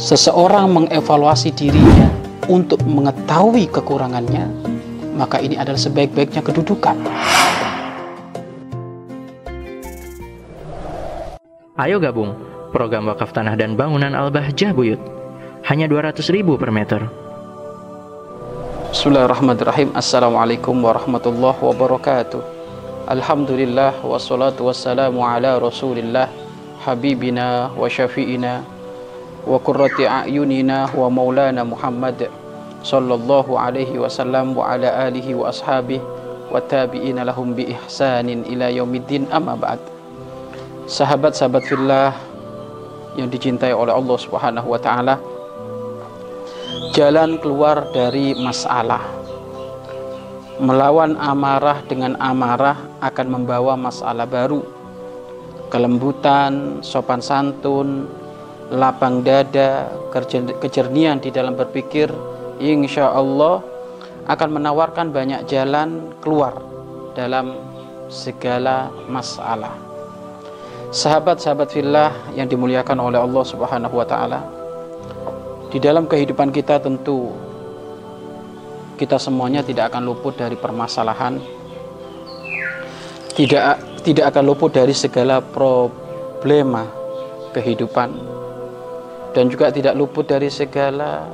seseorang mengevaluasi dirinya untuk mengetahui kekurangannya, maka ini adalah sebaik-baiknya kedudukan. Ayo gabung program wakaf tanah dan bangunan Al-Bahjah Buyut. Hanya 200 ribu per meter. Bismillahirrahmanirrahim. Assalamualaikum warahmatullahi wabarakatuh. Alhamdulillah wassalatu wassalamu ala Rasulillah habibina wa syafi'ina maulana Muhammad sallallahu alaihi wasallam wa ala alihi wa ashabihi wa tabi'ina lahum bi ihsanin ila yaumiddin. Amma ba'd. Sahabat-sahabat fillah yang dicintai oleh Allah Subhanahu wa taala, jalan keluar dari masalah. Melawan amarah dengan amarah akan membawa masalah baru. Kelembutan, sopan santun, lapang dada, kejernihan di dalam berpikir insya Allah akan menawarkan banyak jalan keluar dalam segala masalah sahabat-sahabat fillah yang dimuliakan oleh Allah Subhanahu wa taala. Di dalam kehidupan kita tentu kita semuanya tidak akan luput dari permasalahan. Tidak tidak akan luput dari segala problema kehidupan dan juga tidak luput dari segala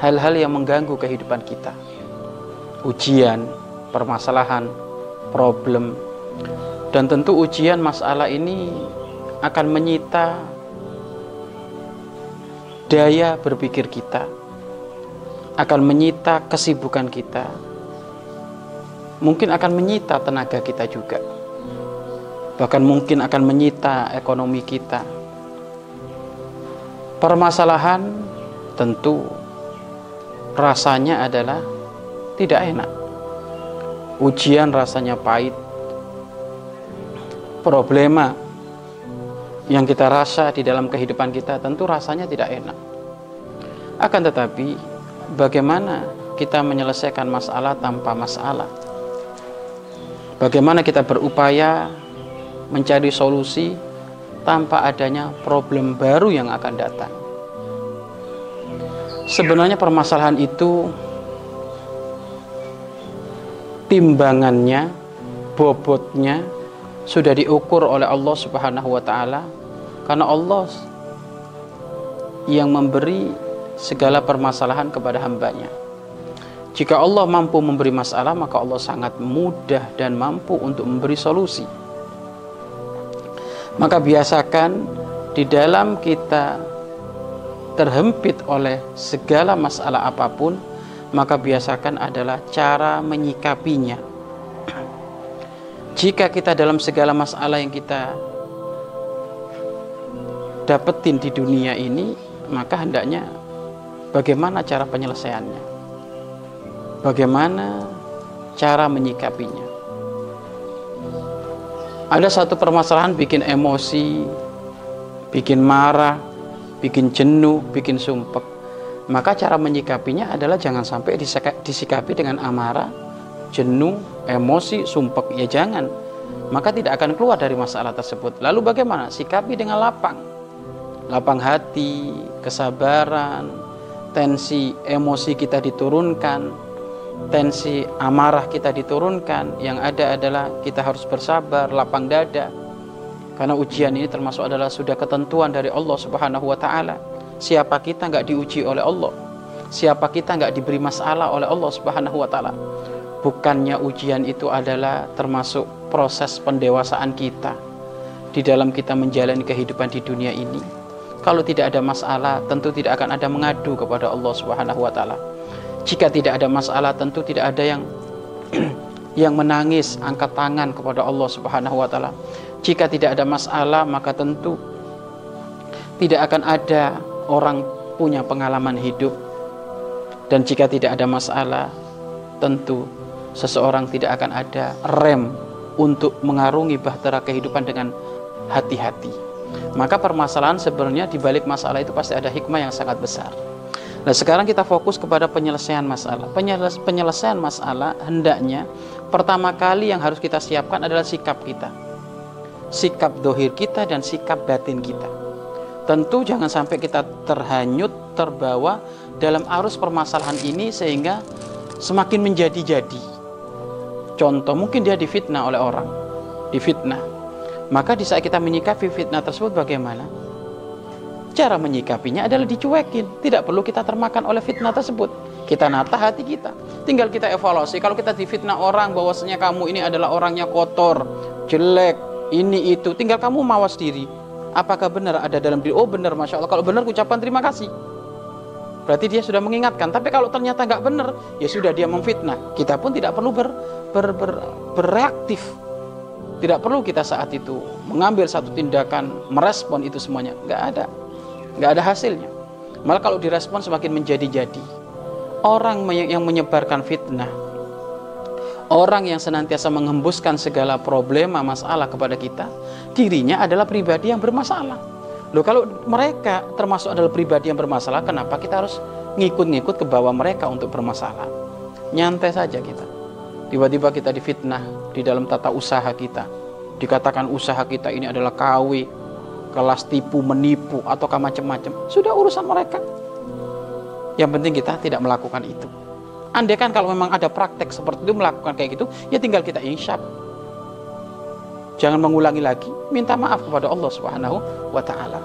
hal-hal yang mengganggu kehidupan kita. Ujian, permasalahan, problem, dan tentu ujian masalah ini akan menyita daya berpikir kita, akan menyita kesibukan kita, mungkin akan menyita tenaga kita juga, bahkan mungkin akan menyita ekonomi kita. Permasalahan tentu rasanya adalah tidak enak. Ujian rasanya pahit, problema yang kita rasa di dalam kehidupan kita tentu rasanya tidak enak. Akan tetapi, bagaimana kita menyelesaikan masalah tanpa masalah? Bagaimana kita berupaya mencari solusi tanpa adanya problem baru yang akan datang? Sebenarnya permasalahan itu timbangannya, bobotnya sudah diukur oleh Allah Subhanahu wa taala karena Allah yang memberi segala permasalahan kepada hambanya. Jika Allah mampu memberi masalah, maka Allah sangat mudah dan mampu untuk memberi solusi. Maka biasakan di dalam kita terhempit oleh segala masalah apa pun, maka biasakan adalah cara menyikapinya jika kita dalam segala masalah yang kita dapetin di dunia ini, maka hendaknya bagaimana cara penyelesaiannya? Bagaimana cara menyikapinya? Ada satu permasalahan bikin emosi, bikin marah, bikin jenuh, bikin sumpek. Maka cara menyikapinya adalah jangan sampai disikapi dengan amarah, jenuh, emosi, sumpek, ya jangan. Maka tidak akan keluar dari masalah tersebut. Lalu bagaimana? Sikapi dengan lapang. Lapang hati, kesabaran, tensi emosi kita diturunkan, tensi amarah kita diturunkan. Yang ada adalah kita harus bersabar, lapang dada. Karena ujian ini termasuk adalah sudah ketentuan dari Allah Subhanahu wa taala. Siapa kita nggak diuji oleh Allah? Siapa kita nggak diberi masalah oleh Allah Subhanahu wa taala? bukannya ujian itu adalah termasuk proses pendewasaan kita di dalam kita menjalani kehidupan di dunia ini. Kalau tidak ada masalah, tentu tidak akan ada mengadu kepada Allah Subhanahu wa taala. Jika tidak ada masalah, tentu tidak ada yang yang menangis angkat tangan kepada Allah Subhanahu wa taala. Jika tidak ada masalah, maka tentu tidak akan ada orang punya pengalaman hidup. Dan jika tidak ada masalah, tentu seseorang tidak akan ada rem untuk mengarungi bahtera kehidupan dengan hati-hati. Maka permasalahan sebenarnya di balik masalah itu pasti ada hikmah yang sangat besar. Nah sekarang kita fokus kepada penyelesaian masalah. penyelesaian masalah hendaknya pertama kali yang harus kita siapkan adalah sikap kita. Sikap dohir kita dan sikap batin kita. Tentu jangan sampai kita terhanyut, terbawa dalam arus permasalahan ini sehingga semakin menjadi-jadi. Contoh, mungkin dia difitnah oleh orang, difitnah. Maka di saat kita menyikapi fitnah tersebut bagaimana? Cara menyikapinya adalah dicuekin. Tidak perlu kita termakan oleh fitnah tersebut. Kita nata hati kita. Tinggal kita evaluasi. Kalau kita difitnah orang bahwasanya kamu ini adalah orangnya kotor, jelek, ini itu. Tinggal kamu mawas diri apakah benar ada dalam diri oh benar masya Allah kalau benar ucapan terima kasih berarti dia sudah mengingatkan tapi kalau ternyata nggak benar ya sudah dia memfitnah kita pun tidak perlu ber, ber, ber, bereaktif tidak perlu kita saat itu mengambil satu tindakan merespon itu semuanya nggak ada nggak ada hasilnya. Malah kalau direspon semakin menjadi-jadi. Orang yang menyebarkan fitnah. Orang yang senantiasa menghembuskan segala problema masalah kepada kita dirinya adalah pribadi yang bermasalah. Loh kalau mereka termasuk adalah pribadi yang bermasalah kenapa kita harus ngikut-ngikut ke bawah mereka untuk bermasalah? Nyantai saja kita. Tiba-tiba kita difitnah di dalam tata usaha kita. Dikatakan usaha kita ini adalah KW kelas tipu menipu ataukah macam-macam sudah urusan mereka yang penting kita tidak melakukan itu Andai kan kalau memang ada praktek seperti itu melakukan kayak gitu, ya tinggal kita insyaf. Jangan mengulangi lagi, minta maaf kepada Allah Subhanahu wa taala.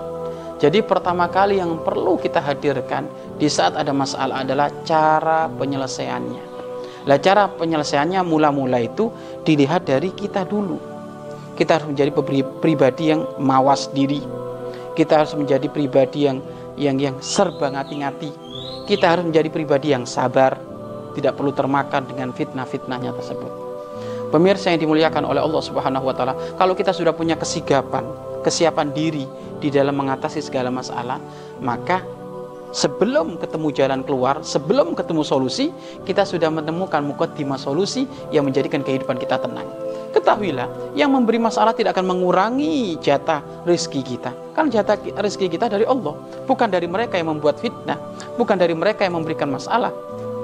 Jadi pertama kali yang perlu kita hadirkan di saat ada masalah adalah cara penyelesaiannya. Lah cara penyelesaiannya mula-mula itu dilihat dari kita dulu. Kita harus menjadi pribadi yang mawas diri. Kita harus menjadi pribadi yang yang yang serba ngati-ngati. Kita harus menjadi pribadi yang sabar, tidak perlu termakan dengan fitnah-fitnahnya tersebut. Pemirsa yang dimuliakan oleh Allah Subhanahu wa taala, kalau kita sudah punya kesigapan, kesiapan diri di dalam mengatasi segala masalah, maka sebelum ketemu jalan keluar, sebelum ketemu solusi, kita sudah menemukan mukaddimah solusi yang menjadikan kehidupan kita tenang. Ketahuilah, yang memberi masalah tidak akan mengurangi jatah rezeki kita. Kan jatah rezeki kita dari Allah, bukan dari mereka yang membuat fitnah, bukan dari mereka yang memberikan masalah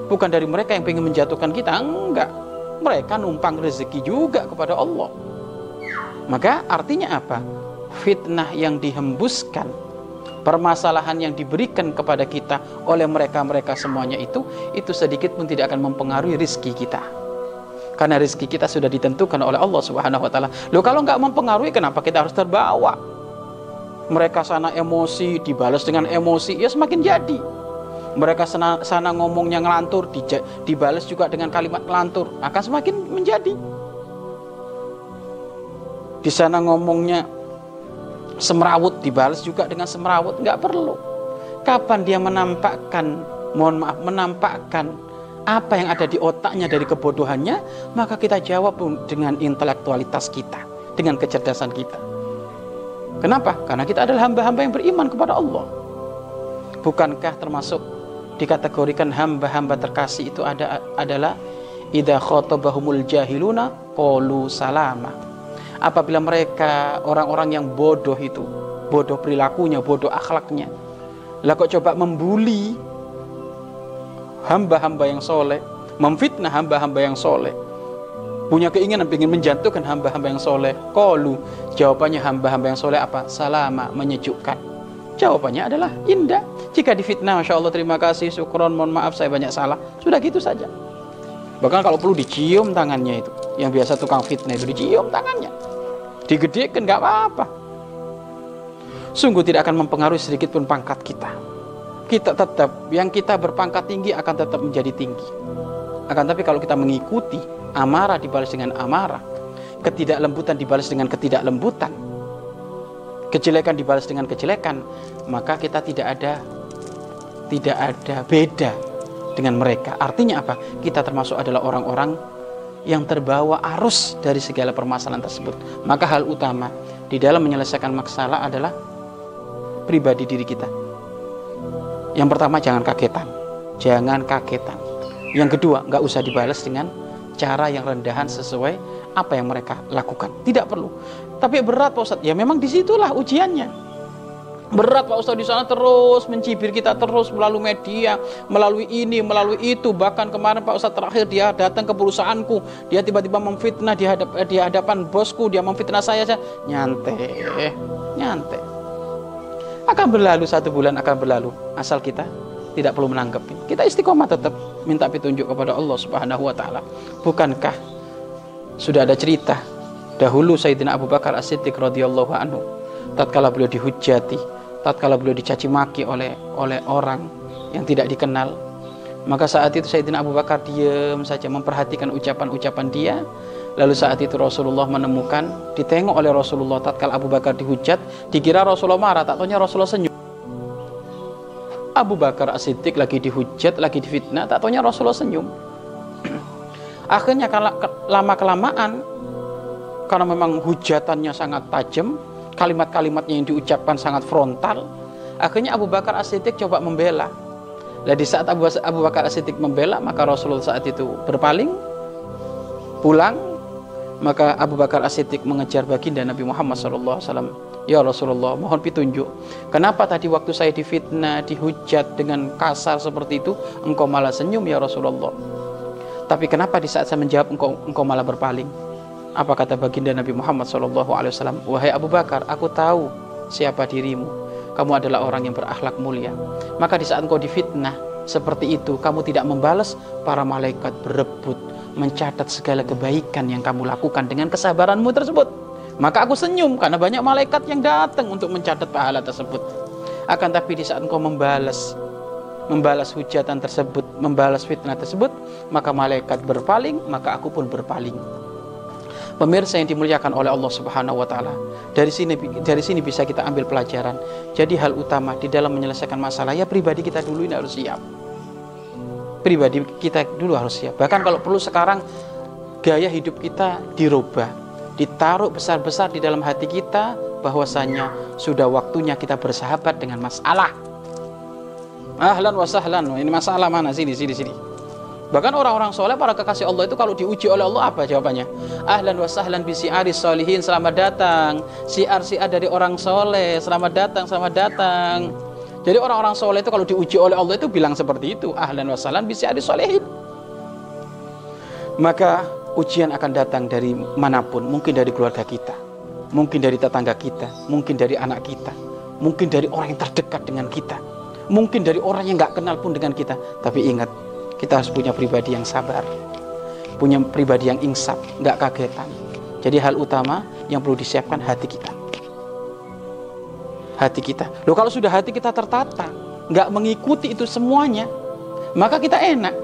bukan dari mereka yang ingin menjatuhkan kita enggak. Mereka numpang rezeki juga kepada Allah. Maka artinya apa? Fitnah yang dihembuskan permasalahan yang diberikan kepada kita oleh mereka-mereka semuanya itu itu sedikit pun tidak akan mempengaruhi rizki kita karena rizki kita sudah ditentukan oleh Allah Subhanahu wa taala. Loh kalau nggak mempengaruhi kenapa kita harus terbawa? Mereka sana emosi dibalas dengan emosi ya semakin jadi mereka sana, sana ngomongnya ngelantur dibalas juga dengan kalimat ngelantur akan semakin menjadi di sana ngomongnya semrawut dibalas juga dengan semrawut nggak perlu kapan dia menampakkan mohon maaf menampakkan apa yang ada di otaknya dari kebodohannya maka kita jawab dengan intelektualitas kita dengan kecerdasan kita kenapa karena kita adalah hamba-hamba yang beriman kepada Allah bukankah termasuk dikategorikan hamba-hamba terkasih itu ada adalah idza khatabahumul jahiluna qalu salama. Apabila mereka orang-orang yang bodoh itu, bodoh perilakunya, bodoh akhlaknya. Lah kok coba membuli hamba-hamba yang soleh, memfitnah hamba-hamba yang soleh, punya keinginan ingin menjatuhkan hamba-hamba yang soleh. Kolu jawabannya hamba-hamba yang soleh apa? Salama, menyejukkan. Jawabannya adalah indah. Jika difitnah, Masya Allah terima kasih, syukron, mohon maaf saya banyak salah. Sudah gitu saja. Bahkan kalau perlu dicium tangannya itu. Yang biasa tukang fitnah itu dicium tangannya. Digedekan nggak apa-apa. Sungguh tidak akan mempengaruhi sedikit pun pangkat kita. Kita tetap, yang kita berpangkat tinggi akan tetap menjadi tinggi. Akan tapi kalau kita mengikuti amarah dibalas dengan amarah, ketidaklembutan dibalas dengan ketidaklembutan, kejelekan dibalas dengan kejelekan, maka kita tidak ada tidak ada beda dengan mereka. Artinya apa? Kita termasuk adalah orang-orang yang terbawa arus dari segala permasalahan tersebut. Maka hal utama di dalam menyelesaikan masalah adalah pribadi diri kita. Yang pertama jangan kagetan. Jangan kagetan. Yang kedua, nggak usah dibalas dengan cara yang rendahan sesuai apa yang mereka lakukan. Tidak perlu. Tapi berat Pak Ustadz. Ya memang di situlah ujiannya. Berat Pak Ustadz di sana terus mencibir kita terus melalui media, melalui ini, melalui itu. Bahkan kemarin Pak Ustadz terakhir dia datang ke perusahaanku, dia tiba-tiba memfitnah di, hadap, di hadapan bosku, dia memfitnah saya saja. Nyantai, nyantai. Akan berlalu satu bulan akan berlalu asal kita tidak perlu menanggapi. Kita istiqomah tetap minta petunjuk kepada Allah Subhanahu wa taala. Bukankah sudah ada cerita dahulu Sayyidina Abu Bakar As-Siddiq radhiyallahu anhu tatkala beliau dihujati, tatkala beliau dicaci maki oleh oleh orang yang tidak dikenal, maka saat itu Sayyidina Abu Bakar diam saja memperhatikan ucapan-ucapan dia. Lalu saat itu Rasulullah menemukan, ditengok oleh Rasulullah tatkala Abu Bakar dihujat, dikira Rasulullah marah, tak tahunya Rasulullah senyum. Abu Bakar As-Siddiq lagi dihujat, lagi difitnah, tak taunya Rasulullah senyum. Akhirnya lama kelamaan karena memang hujatannya sangat tajam, kalimat-kalimatnya yang diucapkan sangat frontal, akhirnya Abu Bakar As-Siddiq coba membela. Nah, di saat Abu, Abu Bakar As-Siddiq membela, maka Rasulullah saat itu berpaling, pulang, maka Abu Bakar As-Siddiq mengejar baginda Nabi Muhammad SAW Ya Rasulullah, mohon petunjuk. Kenapa tadi waktu saya difitnah, dihujat dengan kasar seperti itu, engkau malah senyum ya Rasulullah. Tapi kenapa di saat saya menjawab engkau engkau malah berpaling? Apa kata baginda Nabi Muhammad SAW? Wahai Abu Bakar, aku tahu siapa dirimu. Kamu adalah orang yang berakhlak mulia. Maka di saat engkau difitnah seperti itu, kamu tidak membalas, para malaikat berebut mencatat segala kebaikan yang kamu lakukan dengan kesabaranmu tersebut. Maka aku senyum karena banyak malaikat yang datang untuk mencatat pahala tersebut. Akan tapi di saat engkau membalas membalas hujatan tersebut, membalas fitnah tersebut, maka malaikat berpaling, maka aku pun berpaling. Pemirsa yang dimuliakan oleh Allah Subhanahu wa taala. Dari sini dari sini bisa kita ambil pelajaran. Jadi hal utama di dalam menyelesaikan masalah ya pribadi kita dulu ini harus siap. Pribadi kita dulu harus siap. Bahkan kalau perlu sekarang gaya hidup kita dirubah ditaruh besar-besar di dalam hati kita bahwasanya sudah waktunya kita bersahabat dengan masalah. Ahlan wa sahlan, ini masalah mana sini sini sini. Bahkan orang-orang soleh para kekasih Allah itu kalau diuji oleh Allah apa jawabannya? Ahlan wa sahlan bi si'ari solihin, selamat datang. Siar siar dari orang soleh, selamat datang, selamat datang. Jadi orang-orang soleh itu kalau diuji oleh Allah itu bilang seperti itu. Ahlan wa sahlan bi si'ari solihin. Maka ujian akan datang dari mana pun, mungkin dari keluarga kita, mungkin dari tetangga kita, mungkin dari anak kita, mungkin dari orang yang terdekat dengan kita, mungkin dari orang yang nggak kenal pun dengan kita. Tapi ingat, kita harus punya pribadi yang sabar, punya pribadi yang insaf, nggak kagetan. Jadi hal utama yang perlu disiapkan hati kita. Hati kita. Loh kalau sudah hati kita tertata, nggak mengikuti itu semuanya, maka kita enak.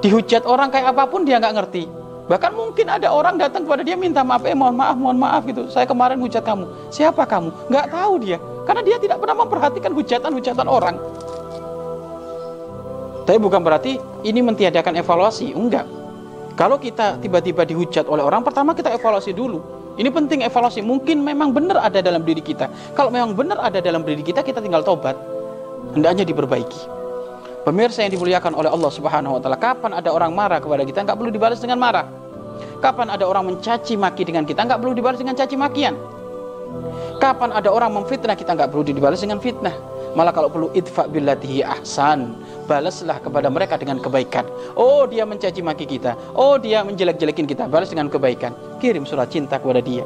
Dihujat orang kayak apa pun dia nggak ngerti Bahkan mungkin ada orang datang kepada dia minta maaf, eh mohon maaf, mohon maaf gitu. Saya kemarin hujat kamu. Siapa kamu? Nggak tahu dia. Karena dia tidak pernah memperhatikan hujatan-hujatan orang. Tapi bukan berarti ini mentiadakan evaluasi. Enggak. Kalau kita tiba-tiba dihujat oleh orang, pertama kita evaluasi dulu. Ini penting evaluasi. Mungkin memang benar ada dalam diri kita. Kalau memang benar ada dalam diri kita, kita tinggal tobat. Hendaknya diperbaiki. Pemirsa yang dimuliakan oleh Allah Subhanahu wa taala, kapan ada orang marah kepada kita nggak perlu dibalas dengan marah. Kapan ada orang mencaci maki dengan kita, nggak perlu dibalas dengan caci makian. Kapan ada orang memfitnah kita, nggak perlu dibalas dengan fitnah. Malah kalau perlu idfa billatihi ahsan, balaslah kepada mereka dengan kebaikan. Oh dia mencaci maki kita, oh dia menjelek-jelekin kita, balas dengan kebaikan. Kirim surat cinta kepada dia.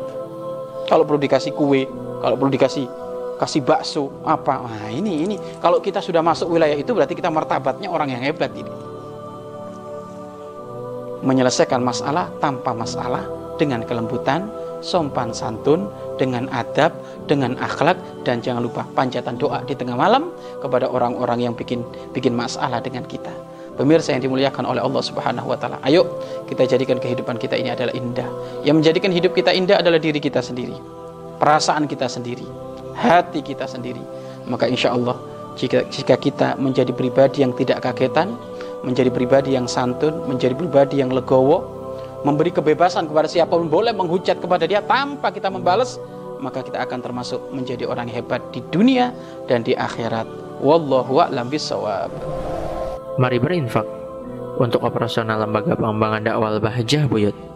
Kalau perlu dikasih kue, kalau perlu dikasih kasih bakso apa nah ini ini kalau kita sudah masuk wilayah itu berarti kita martabatnya orang yang hebat ini menyelesaikan masalah tanpa masalah dengan kelembutan, sopan santun, dengan adab, dengan akhlak dan jangan lupa panjatan doa di tengah malam kepada orang-orang yang bikin bikin masalah dengan kita. Pemirsa yang dimuliakan oleh Allah Subhanahu wa taala. Ayo kita jadikan kehidupan kita ini adalah indah. Yang menjadikan hidup kita indah adalah diri kita sendiri. Perasaan kita sendiri, hati kita sendiri. Maka insya Allah jika, jika kita menjadi pribadi yang tidak kagetan, menjadi pribadi yang santun, menjadi pribadi yang legowo, memberi kebebasan kepada siapa pun boleh menghujat kepada dia tanpa kita membalas, maka kita akan termasuk menjadi orang hebat di dunia dan di akhirat. Wallahu a'lam bisawab. Mari berinfak untuk operasional lembaga pengembangan dakwah Bahjah Buyut.